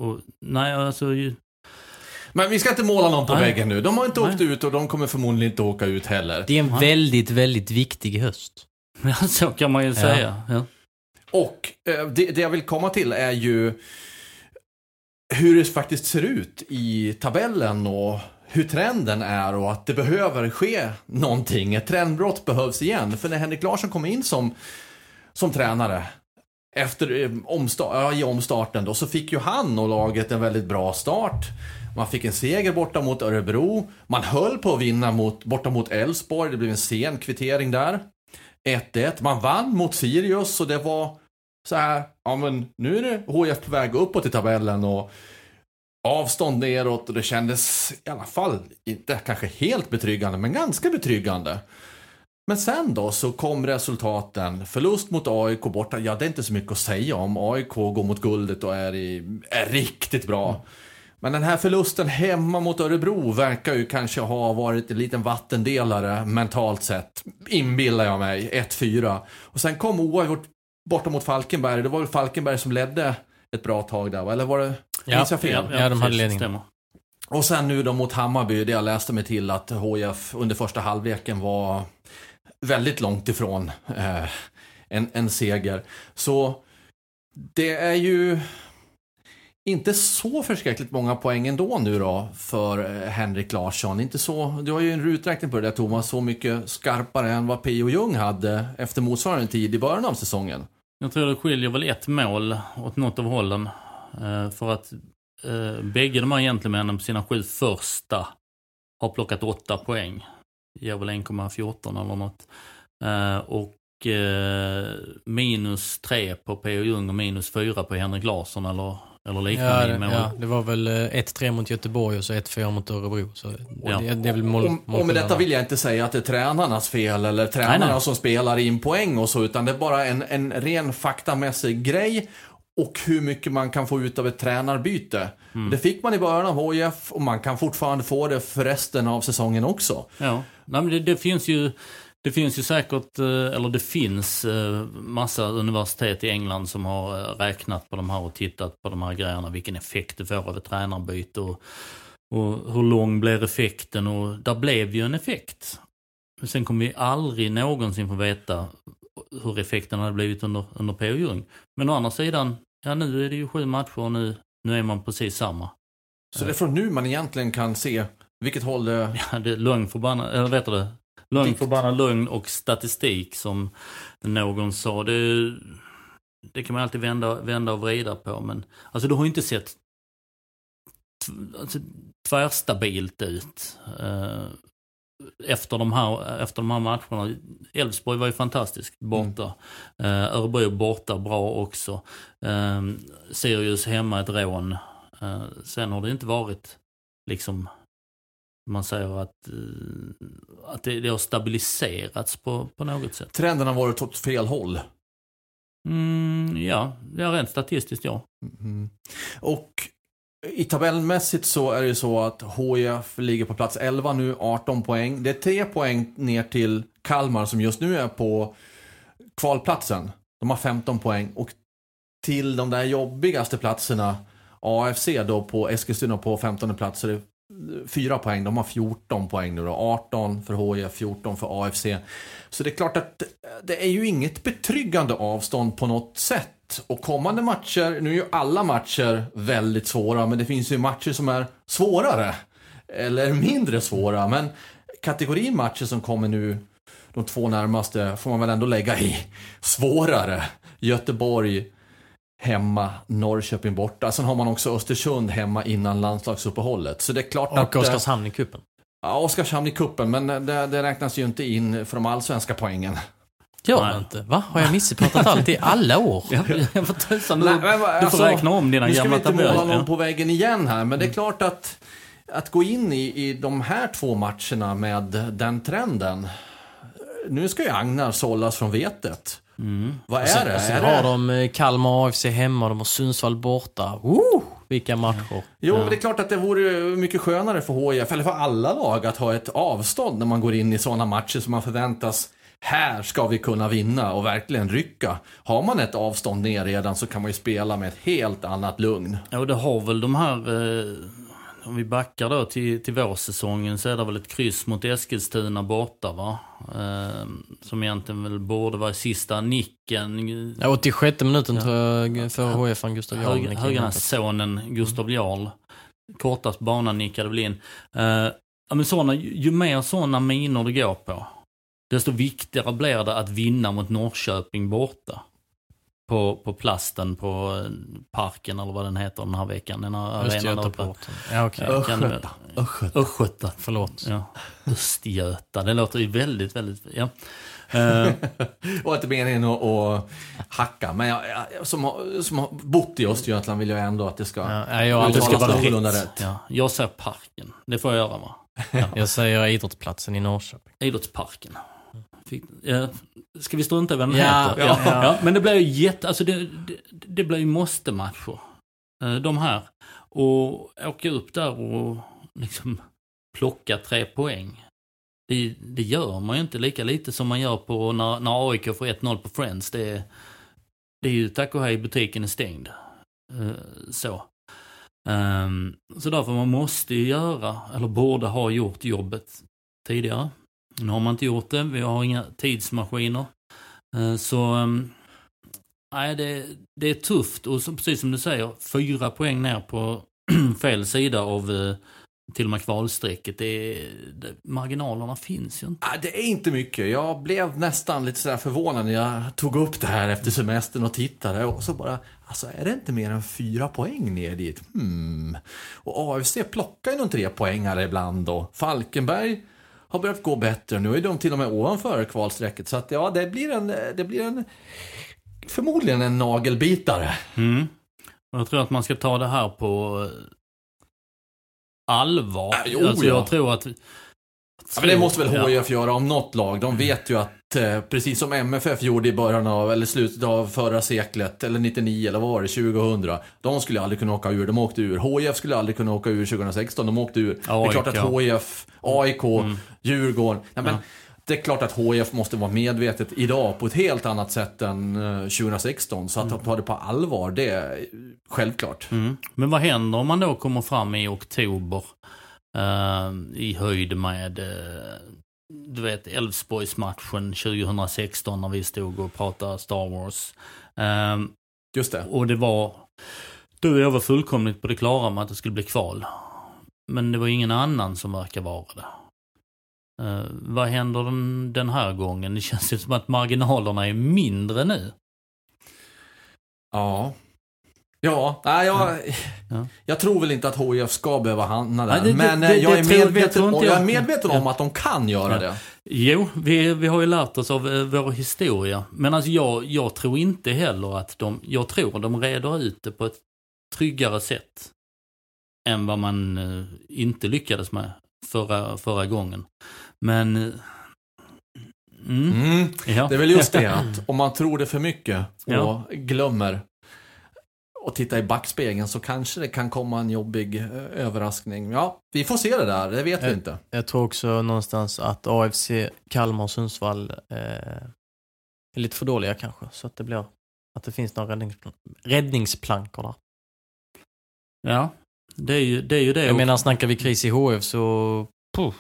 och, nej, alltså... ju- Men vi ska inte måla någon på Nej. väggen nu. De har inte Nej. åkt ut och de kommer förmodligen inte åka ut heller. Det är en Ja. väldigt, väldigt viktig höst. <laughs> Ja, så kan man ju säga. Ja. Och eh, det, det jag vill komma till är ju hur det faktiskt ser ut i tabellen och hur trenden är och att det behöver ske någonting. Ett trendbrott behövs igen. För när Henrik Larsson kom in som, som tränare efter eh, omstart, ja, i omstarten då så fick ju han och laget en väldigt bra start. Man fick en seger borta mot Örebro. Man höll på att vinna mot, borta mot Elfsborg. Det blev en sen kvittering där. 1-1. Man vann mot Sirius och det var så här, ja men nu är det HIF på väg uppåt i tabellen och avstånd neråt och det kändes i alla fall, inte kanske helt betryggande, men ganska betryggande. Men sen då så kom resultaten. Förlust mot AIK borta, ja det är inte så mycket att säga om. AIK går mot guldet och är, i, är riktigt bra. Men den här förlusten hemma mot Örebro verkar ju kanske ha varit en liten vattendelare mentalt sett. Inbillar jag mig. 1-4. Och sen kom oavgjort borta mot Falkenberg. Det var väl Falkenberg som ledde ett bra tag där va? Eller var det, Ja, minns jag fel? Ja, de hade ledningen. Och sen nu då mot Hammarby, det jag läste mig till att HIF under första halvleken var väldigt långt ifrån eh, en, en seger. Så det är ju inte så förskräckligt många poäng ändå nu då för eh, Henrik Larsson. Inte så, du har ju en ruträkning på det där Thomas, så mycket skarpare än vad P.O. Jung hade efter motsvarande tid i början av säsongen. Jag tror det skiljer väl ett mål åt något av hållen. Eh, för att eh, bägge de här gentlemännen på sina sju första har plockat åtta poäng. Ger väl 1,14 eller något. Eh, och eh, minus tre på P.O. Jung och minus fyra på Henrik Larsson eller, eller liknande Ja, det, ja, det var väl eh, 1-3 mot Göteborg och så 1-4 mot Örebro. Så Ja. det, det är väl mål, Och, och med detta vill jag inte säga att det är tränarnas fel eller tränarna Nej, nej. som spelar in poäng och så, utan det är bara en, en ren faktamässig grej och hur mycket man kan få ut av ett tränarbyte. Mm. Det fick man i början av HIF och man kan fortfarande få det för resten av säsongen också. Ja, Nej, men det, det finns ju det finns ju säkert, eh, eller det finns eh, massa universitet i England som har eh, räknat på de här och tittat på de här grejerna, vilken effekt det får av ett tränarbyte och, och hur lång blir effekten och där blev ju en effekt. Sen kommer vi aldrig någonsin få veta hur effekten hade blivit under, under P.O. Jung. Men å andra sidan, ja nu är det ju sju matcher och nu, nu är man precis samma. Så det är från nu man egentligen kan se vilket håll det... Ja, det är lögn förbannad, eller vet du det? Lögn förbannad lögn och statistik som någon sa. Det, det kan man alltid vända, vända och vrida på men alltså du har ju inte sett alltså, tvärstabilt ut. Eh, efter, de här, efter de här matcherna. Elfsborg var ju fantastiskt borta. Eh, Örebro borta bra också. Eh, Sirius hemma ett rån. Eh, sen har det inte varit liksom man säger att, eh, att det, det har stabiliserats på, på något sätt. Trenden har varit åt fel håll. Mm, ja, ja, rent statistiskt ja. Mm. Och i tabellmässigt så är det ju så att HIF ligger på plats 11 nu, 18 poäng. Det är tre poäng ner till Kalmar som just nu är på kvalplatsen. De har 15 poäng. Och till de där jobbigaste platserna, AFC då på Eskilstuna på 15 plats, så det fyra poäng. De har 14 poäng nu då. 18 för HIF, 14 för AFC. Så det är klart att det är ju inget betryggande avstånd på något sätt. Och kommande matcher, nu är ju alla matcher väldigt svåra, men det finns ju matcher som är svårare. Eller mindre svåra, men kategorin matcher som kommer nu, de två närmaste, får man väl ändå lägga i svårare. Göteborg hemma, Norrköping borta. Sen har man också Östersund hemma innan landslagsuppehållet. Så det är klart att... Och Oskarshamn i cupen. Ja, Oskarshamn i kuppen men det, det räknas ju inte in för de allsvenska poängen. Gör Nej. det inte? Va? Har jag missuppfattat allt i alla år? Ja, <laughs> tusan, Nej, du, men vad- du får alltså, räkna om dina Nu ska vi gamla inte måla tabeller. någon på väggen igen här, men det är klart att att gå in i, i de här två matcherna med den trenden. Nu ska ju Agnar sållas från vetet. Mm. Vad är Sen, det? sen är har det? de eh, Kalmar AFC hemma, de har Sundsvall borta. Woo! Vilka matcher. Jo, men det är klart att det vore mycket skönare för HIF, eller för alla lag, att ha ett avstånd när man går in i sådana matcher som man förväntas här ska vi kunna vinna och verkligen rycka. Har man ett avstånd ner redan så kan man ju spela med ett helt annat lugn. Ja, och det har väl de här, eh, om vi backar då till, till vårsäsongen så är det väl ett kryss mot Eskilstuna borta va? Eh, som egentligen väl borde vara i sista nicken. Ja, 86 minuten tror jag för HIF Gustav Jarl. Hög, Höganässonen Gustav Jarl. Kortast banan nickade väl in. Eh, ja, men såna, ju, mer sådana miner det går på, desto viktigare blir det att vinna mot Norrköping borta. På, på plasten på eh, parken eller vad den heter den här veckan. Den här arenan där uppe. Ja. Ja, Östgöta. Östgöta. Förlåt. Ja. Östgöta, det låter ju väldigt, väldigt... Ja. Eh, Och inte meningen att, att hacka, men jag, jag, som, har, som har bott i Östergötland vill jag ändå att det ska... Ja, jag, har Det ska vara rätt. rätt. ja, jag säger parken. Det får jag göra va? Jag säger idrottsplatsen i Norrköping. Idrottsparken. Fick, ja, ska vi strunta i vad den Ja, heter? ja, ja. Men det blir ju jätte... Alltså det, det, det blir ju måste-matcher. Eh, De här. Och åka upp där och liksom plocka tre poäng. Det, det gör man ju inte lika lite som man gör på när, när AIK får 1-0 på Friends. Det, är- det är ju tack och hej butiken är stängd. Eh, Så. Ehm, så därför man måste ju göra, eller borde ha gjort jobbet tidigare. Nu har man inte gjort det, vi har inga tidsmaskiner. Eh, så, ehm, nej det, det är tufft och så, precis som du säger, fyra poäng ner på <clears throat> fel sida av eh, till och med kvalstrecket. Det, det, marginalerna finns ju inte. Ah, Det är inte mycket. Jag blev nästan lite sådär förvånad när jag tog upp det här efter semestern och tittade. Och så bara, alltså är det inte mer än fyra poäng ner dit? Hmm. Och AFC plockar ju någon tre poängare ibland och Falkenberg har börjat gå bättre. Nu är de till och med ovanför kvalstrecket. Så att ja, det blir en, det blir en förmodligen en nagelbitare. Mm. Jag tror att man ska ta det här på eh, allvar. Ah, jo, alltså, ja. jag tror att... Ja, men det måste väl. HIF göra om något lag. De vet ju att, precis som MFF gjorde i början av, eller slutet av förra seklet, eller 99 eller vad var det, 2000. De skulle aldrig kunna åka ur, de åkte ur. HIF skulle aldrig kunna åka ur 2016, de åkte ur. det är klart att AIK. HIF, AIK, Djurgården. Nej, men, Det är klart att HIF måste vara medvetet idag på ett helt annat sätt än eh, 2016. Så att de tar det på allvar, det är självklart. Mm. Men vad händer om man då kommer fram i oktober eh, i höjd med eh, du vet Elfsborgsmatchen 2016 när vi stod och pratade Star Wars. Eh, Just det. och det var, du och jag var fullkomligt på det klara med att det skulle bli kval. Men det var ingen annan som verkar vara det. Eh, vad händer den, den här gången? Det känns ju som att marginalerna är mindre nu. Ja. Ja, nej, jag, Ja. <laughs> jag tror väl inte att HIF ska behöva hamna där. Nej, det- det- men eh, det- jag, är tror- medveten, jag är medveten om Ja. att de kan göra Ja. det. Jo, vi, vi har ju lärt oss av eh, vår historia. Men alltså jag, jag tror inte heller att de, jag tror de reder ut det på ett tryggare sätt. Än vad man eh, inte lyckades med förra, förra gången. Men... Mm, Mm. ja. Det är väl just det <laughs> att om man tror det för mycket och Ja. glömmer och titta i backspegeln så kanske det kan komma en jobbig eh, överraskning. Ja, vi får se det där, det vet vi Eh, inte. Jag tror också någonstans att AFC, Kalmar och Sundsvall eh, är lite för dåliga kanske. Så att det blir att det finns några räddningsplan- räddningsplankor där. ja, det är ju det. Är ju det. Jag Och- menar, snackar vi kris i HF så... Puh,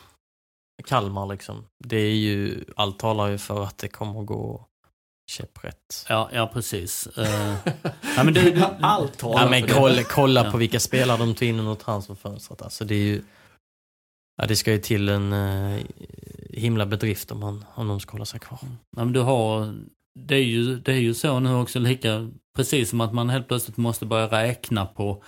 Kalmar liksom. Det är ju... Allt talar ju för att det kommer att gå käpprätt. ja, ja, precis. Eh, <laughs> ja, men det, det, Allt talar Ja, men för det. kolla, kolla Ja. på vilka spelare de tog in under transferfönstret. Alltså det är ju... Ja, det ska ju till en eh, himla bedrift om, man, om de ska hålla sig kvar. ja, men du har det är, ju, det är ju så nu också lika, precis som att man helt plötsligt måste börja räkna på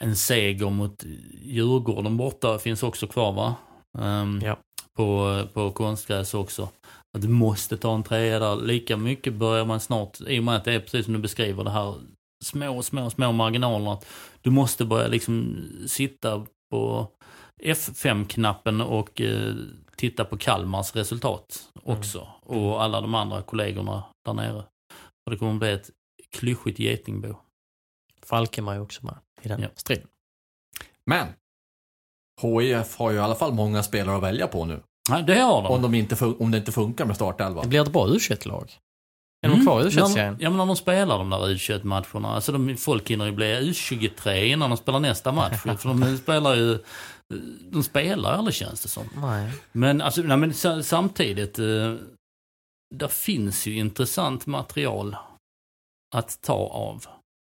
en seger mot Djurgården borta, finns också kvar va? Um, Ja. På, på konstgräs också. Att du måste ta en trea där. Lika mycket börjar man snart, i och med att det är precis som du beskriver det här små, små, små marginalerna. att Du måste börja liksom sitta på F5-knappen och eh, titta på Kalmars resultat också. Och alla de andra kollegorna där nere. Och det kommer bli ett klyschigt getingbo. Falkenberg är också med i den Ja. striden. Men, HIF har ju i alla fall många spelare att välja på nu. Nej, det har de. Om, de inte fun- om det inte funkar med startelva. Det blir ett bra u lag Är de Mm. kvar i u serien Ja, men när de spelar de där U21-matcherna. Alltså de, folk hinner ju bli U23 innan de spelar nästa match. <laughs> för de spelar ju... De spelar aldrig känns det som. Nej. Men, alltså, nej, men sa- samtidigt, eh, där finns ju intressant material att ta av.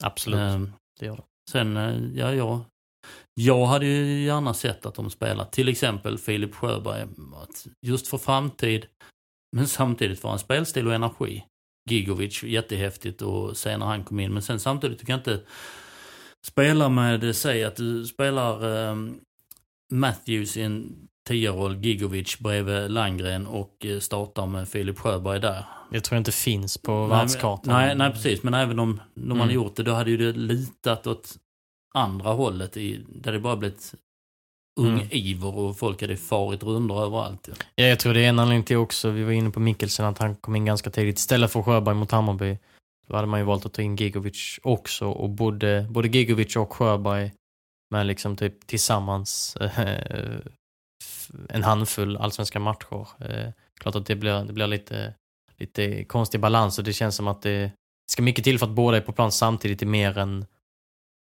Absolut, Eh, det gör det. sen, eh, ja, jag, jag hade ju gärna sett att de spelar till exempel Filip Sjöberg, just för framtid, men samtidigt för en spelstil och energi. Gigovic, jättehäftigt och se när han kom in, men sen samtidigt, du kan inte spela med, säg att du spelar eh, Matthews i en 10-roll, Gigovic bredvid Landgren och eh, startar med Filip Sjöberg där. Jag tror inte finns på Nej, världskartan. Nej, nej, precis. Men även om de hade Mm. gjort det, då hade ju det litat åt andra hållet. I, där det bara blivit ung Mm. och folk hade farit rundor överallt. Ja. Ja, jag tror det är en anledning till också, vi var inne på Mikkelsen, att han kom in ganska tidigt. Istället för Sjöberg mot Hammarby, då hade man ju valt att ta in Gigovic också. Och både, både Gigovic och Sjöberg med liksom typ tillsammans eh, en handfull allsvenska matcher. Eh, klart att det blir, det blir lite, lite konstig balans och det känns som att det ska mycket till för att båda är på plan samtidigt i mer än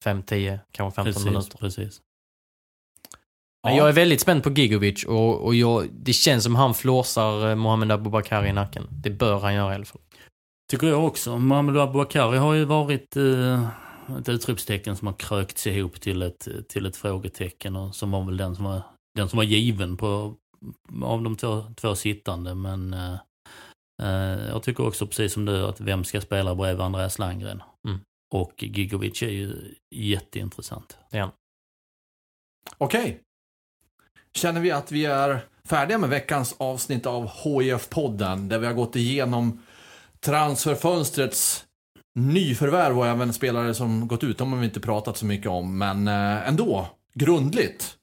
5-10, kanske 15 Precis, minuter. precis. Men jag är väldigt spänd på Gigovic och, och jag, det känns som han flåsar eh, Mohamed Abubakar i nacken. Det bör han göra i alla fall. Tycker jag också. Mohamed Abubakari har ju varit eh, ett utropstecken som har krökts ihop till ett, till ett frågetecken och som var väl den som var, den som var given på, av de två, två sittande. Men eh, eh, jag tycker också precis som du att vem ska spela bredvid Andreas Landgren? Mm. Och Gigovic är ju jätteintressant. Han. Okej. Känner vi att vi är färdiga med veckans avsnitt av HIF-podden där vi har gått igenom transferfönstrets nyförvärv och även spelare som gått ut. De har vi inte pratat så mycket om, men eh, ändå grundligt.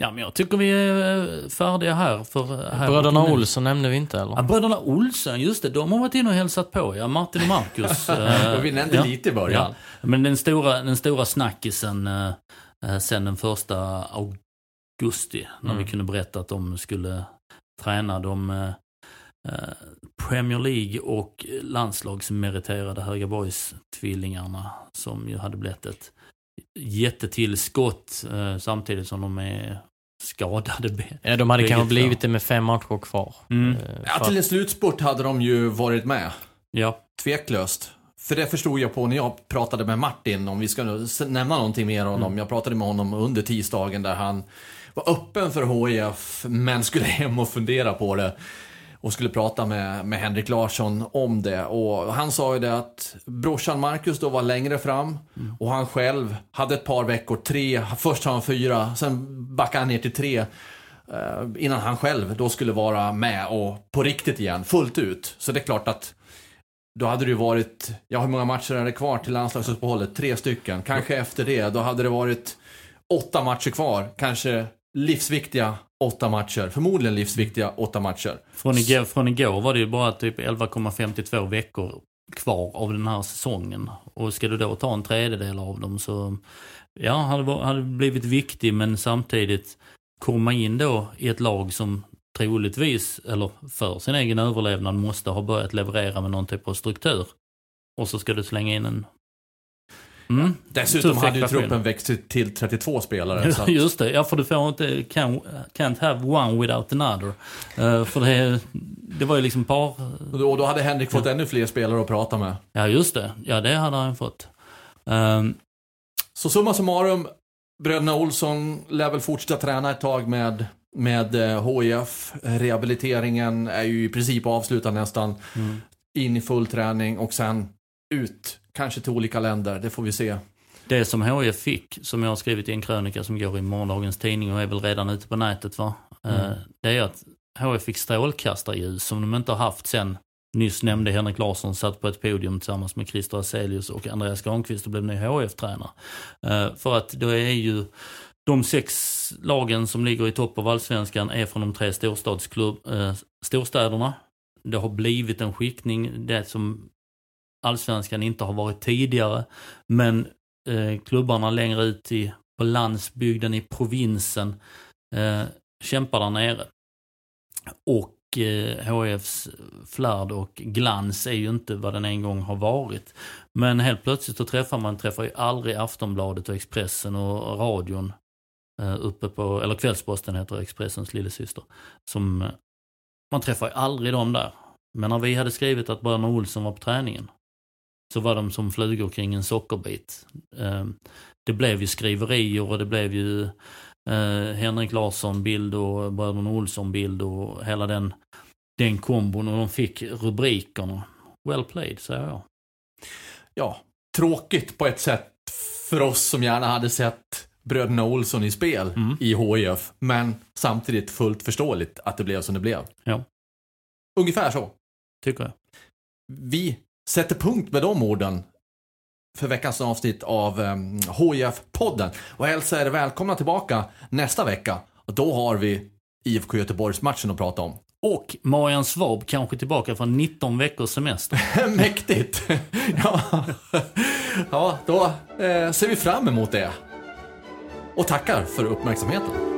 Ja, men jag tycker vi är eh, färdiga här. För här Bröderna. Olsson nämnde vi inte eller? Ja, bröderna Olsen, just det. De har varit inne och hälsat på, ja. Martin och Marcus. <laughs> eh, vi nämnde ja. lite i början. Ja. Men den stora, den stora snackisen eh, eh, sen den första augusti, när Mm. vi kunde berätta att de skulle träna de eh, eh, Premier League och landslagsmeriterade Högaborgs-tvillingarna som ju hade blivit ett jättetillskott eh, samtidigt som de är skadade. Ja, de hade kanske blivit det med fem matcher kvar. Mm. Eh, Ja, till en slutspurt hade de ju varit med. Ja, Tveklöst. För det förstod jag på när jag pratade med Martin, om vi ska nämna någonting mer om honom. Jag pratade med honom under tisdagen där han var öppen för HIF, men skulle <laughs> hem och fundera på det. Och skulle prata med, med Henrik Larsson om det. Och han sa ju det att brorsan Marcus då var längre fram. Och han själv hade ett par veckor, tre, först har han fyra, sen backade han ner till tre. eh, innan han själv då skulle vara med och på riktigt igen, fullt ut. Så det är klart att då hade det ju varit, ja hur många matcher är det kvar till landslagsuppehållet? Tre stycken. Kanske efter det, då hade det varit åtta matcher kvar. Kanske livsviktiga åtta matcher. Förmodligen livsviktiga åtta matcher. från igår, från igår var det ju bara typ 11,52 veckor kvar av den här säsongen. Och ska du då ta en tredjedel av dem så, ja, hade, hade blivit viktig men samtidigt komma in då i ett lag som troligtvis, eller för sin egen överlevnad, måste ha börjat leverera med någon typ av struktur. Och så ska du slänga in en... Mm. Dessutom hade ju truppen växt till- till 32 spelare. Så <laughs> Just det, ja för du får inte, can, can't have one without another. Eh, för det, det var ju liksom par... och då- och då hade Henrik fått ännu fler spelare att prata med. Ja just det, ja det hade han fått. Ehm, Så summa summarum, bröderna Olsson lär väl fortsätta träna ett tag med, med eh, HIF. Rehabiliteringen är ju i princip avslutad nästan. mm. in i full träning och sen ut, kanske till olika länder. Det får vi se. Det som HIF fick, som jag har skrivit i en krönika som går i morgondagens tidning och är väl redan ute på nätet va. Mm. Det är att HIF fick strålkastarljus som de inte har haft sen Nyss nämnde Henrik Larsson satt på ett podium tillsammans med Christer Aselius och Andreas Granqvist och blev ny HF-tränare. Uh, för att då är ju de sex lagen som ligger i topp av allsvenskan är från de tre storstadsklubb, uh, storstäderna. Det har blivit en skiktning, det som allsvenskan inte har varit tidigare. Men eh, klubbarna längre ut i, på landsbygden, i provinsen, eh, kämpar där nere. Och eh, HFs flärd och glans är ju inte vad den en gång har varit. Men helt plötsligt så träffar man, träffar ju aldrig Aftonbladet och Expressen och radion eh, uppe på, eller Kvällsposten heter Expressens lillasyster. Som, eh, man träffar ju aldrig dem där. Men när vi hade skrivit att bröderna Olsson var på träningen så var de som flugor kring en sockerbit. Det blev ju skriverier och det blev ju eh, Henrik Larsson-bild och bröderna Olsson-bild och hela den, den kombon och de fick rubrikerna. Well played, säger jag. Ja, tråkigt på ett sätt för oss som gärna hade sett bröderna Olsson i spel mm. i HIF. Men samtidigt fullt förståeligt att det blev som det blev. Ja. Ungefär så. Tycker jag. Vi sätter punkt med de orden för veckans avsnitt av um, HIF-podden. Och hälsar er välkomna tillbaka nästa vecka. Och då har vi IFK Göteborgs-matchen att prata om. Och Marian Svab kanske tillbaka från 19 veckors semester. <laughs> Mäktigt! <laughs> ja. ja, då eh, ser vi fram emot det. Och tackar för uppmärksamheten.